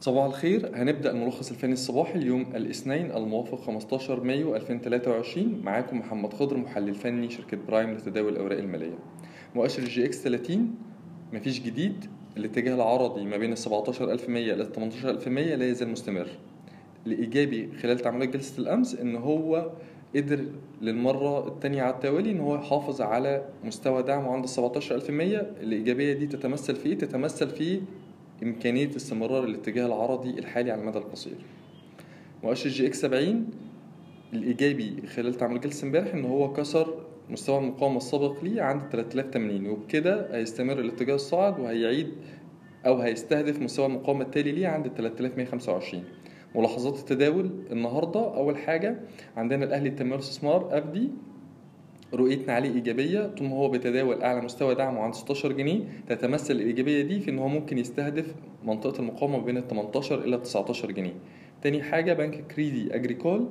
صباح الخير. هنبدأ الملخص الفني الصباحي اليوم الاثنين الموافق 15 مايو 2023 معاكم محمد خضر محلل فني شركة برايم لتداول الأوراق المالية. مؤشر ال EGX 30 مفيش جديد. الاتجاه العرضي ما بين ال 17100 إلى 18100 لا يزال مستمر. الإيجابي خلال تعاملات جلسة الأمس إن هو قدر للمرة التانية على التوالي إن هو يحافظ على مستوى دعمه عند ال 17100 الإيجابية دي تتمثل في إيه؟ تتمثل في إمكانية استمرار الاتجاه العرضي الحالي على المدى القصير. مؤشر EGX 70 الإيجابي خلال تعامل جلسة امبارح إن هو كسر مستوى المقاومة السابق ليه عند 3080 وبكده هيستمر الاتجاه الصاعد وهيعيد أو هيستهدف مستوى المقاومة التالي ليه عند 3125 ملاحظات التداول النهارده أول حاجة عندنا الأهلي للتنمية والاستثمار AFDI رؤيتنا عليه إيجابية طول ما هو بيتداول أعلى مستوى دعمه عند 16 جنيه تتمثل الإيجابية دي في إن هو ممكن يستهدف منطقة المقاومة بين ال 18 إلى 19 جنيه. تاني حاجة بنك كريدي أجريكول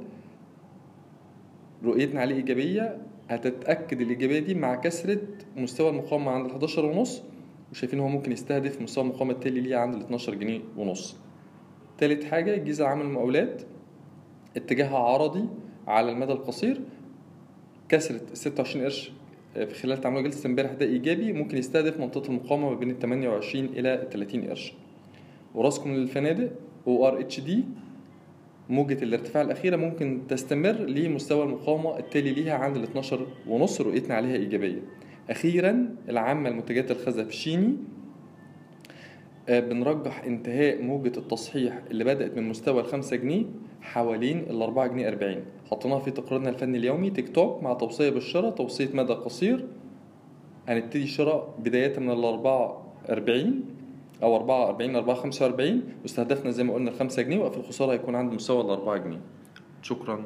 رؤيتنا عليه إيجابية. هتتأكد الإيجابية دي مع كسرة مستوى المقاومة عند ال 11 ونص وشايفين هو ممكن يستهدف مستوى المقاومة التالي ليه عند ال 12 جنيه ونص. تالت حاجة الجيزة العامة للمقاولات اتجاهها عرضي على المدى القصير. كسرة 26 قرش في خلال تعامل جلسة امبارح ده إيجابي ممكن يستهدف منطقة المقاومة ما بين ال 28 إلى 30 قرش. وراسكم للفنادق أو ار اتش دي موجة الارتفاع الأخيرة ممكن تستمر لمستوى المقاومة التالي ليها عند ال 12 ونص رؤيتنا عليها إيجابية. أخيرا العامة لمنتجات الخزف والصيني بنرجح انتهاء موجة التصحيح اللي بدأت من مستوى الخمسة جنيه حوالين الأربعة جنيه أربعين. حطيناها في تقريرنا الفني اليومي تيك توك مع توصية بالشراء توصية مدى قصير. هنبتدي الشراء بداية من الأربعة أربعين أو أربعة أربعين أربعة خمسة وأربعين واستهدفنا زي ما قلنا الخمسة جنيه وقف الخسارة هيكون عند مستوى الأربعة جنيه. شكرا.